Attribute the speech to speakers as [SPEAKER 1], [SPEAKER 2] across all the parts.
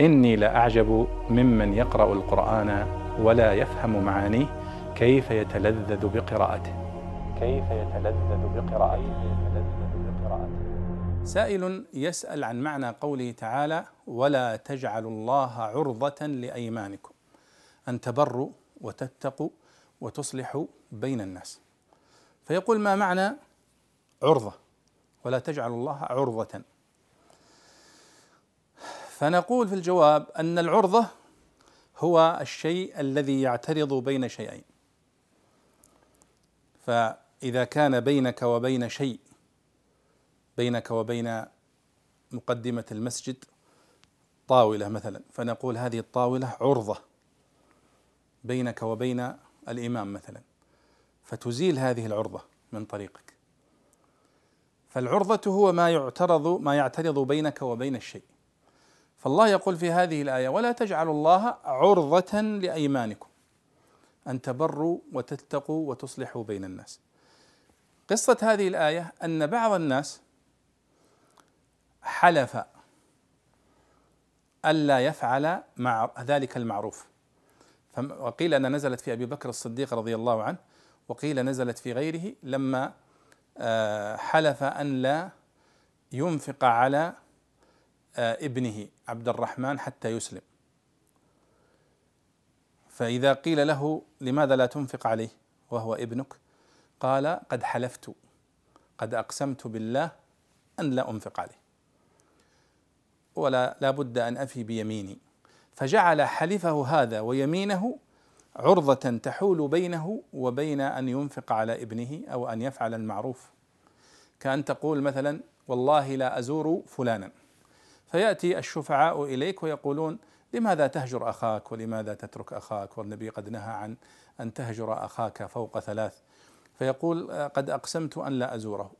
[SPEAKER 1] إني لأعجب ممن يقرأ القرآن ولا يفهم معانيه كيف يتلذذ بقراءته. كيف يتلذذ بقراءته. سائل يسأل عن معنى قوله تعالى ولا تجعلوا الله عرضة لأيمانكم أن تبروا وتتقوا وتصلحوا بين الناس. فيقول ما معنى عرضة؟ ولا تجعلوا الله عرضة فنقول في الجواب أن العرضة هو الشيء الذي يعترض بين شيئين. فإذا كان بينك وبين شيء بينك وبين مقدمة المسجد طاولة مثلا فنقول هذه الطاولة عرضة بينك وبين الإمام مثلا فتزيل هذه العرضة من طريقك. فالعرضة هو ما يعترض ما يعترض بينك وبين الشيء. فالله يقول في هذه الآية ولا تجعلوا الله عرضة لأيمانكم أن تبروا وتتقوا وتصلحوا بين الناس. قصة هذه الآية أن بعض الناس حلف ألا يفعل مع ذلك المعروف. وقيل أن نزلت في أبي بكر الصديق رضي الله عنه وقيل نزلت في غيره لما آه، حلف أن لا ينفق على آه، ابنه. عبد الرحمن حتى يسلم. فإذا قيل له لماذا لا تنفق عليه وهو ابنك؟ قال قد حلفت قد أقسمت بالله أن لا أنفق عليه. ولا لا بد أن أفي بيميني. فجعل حلفه هذا ويمينه عرضة تحول بينه وبين أن ينفق على ابنه أو أن يفعل المعروف. كأن تقول مثلا والله لا أزور فلانا. فيأتي الشفعاء إليك ويقولون لماذا تهجر أخاك ولماذا تترك أخاك؟ والنبي قد نهى عن أن تهجر أخاك فوق ثلاث. فيقول قد أقسمت أن لا أزوره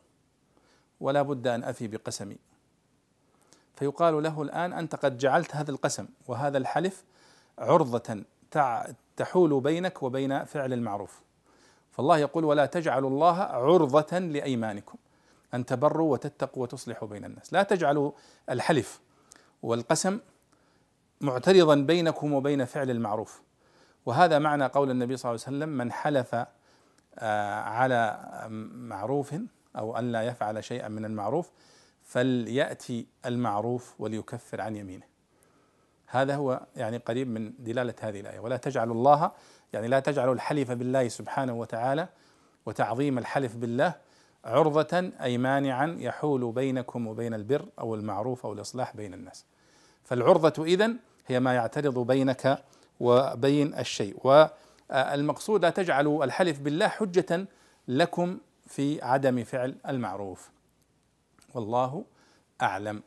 [SPEAKER 1] ولا بد أن أفي بقسمي. فيقال له الآن أنت قد جعلت هذا القسم وهذا الحلف عرضة تحول بينك وبين فعل المعروف. فالله يقول ولا تجعلوا الله عرضة لأيمانكم. أن تبروا وتتقوا وتصلحوا بين الناس. لا تجعلوا الحلف والقسم معترضا بينكم وبين فعل المعروف. وهذا معنى قول النبي صلى الله عليه وسلم من حلف آه، على معروف أو أن لا يفعل شيئا من المعروف فليأتي المعروف وليكفر عن يمينه. هذا هو يعني قريب من دلالة هذه الآية. ولا تجعلوا الله يعني لا تجعلوا الحلف بالله سبحانه وتعالى وتعظيم الحلف بالله عرضة أي مانعا يحول بينكم وبين البر أو المعروف أو الإصلاح بين الناس. فالعرضة إذن هي ما يعترض بينك وبين الشيء. والمقصود لا تجعلوا الحلف بالله حجة لكم في عدم فعل المعروف. والله أعلم.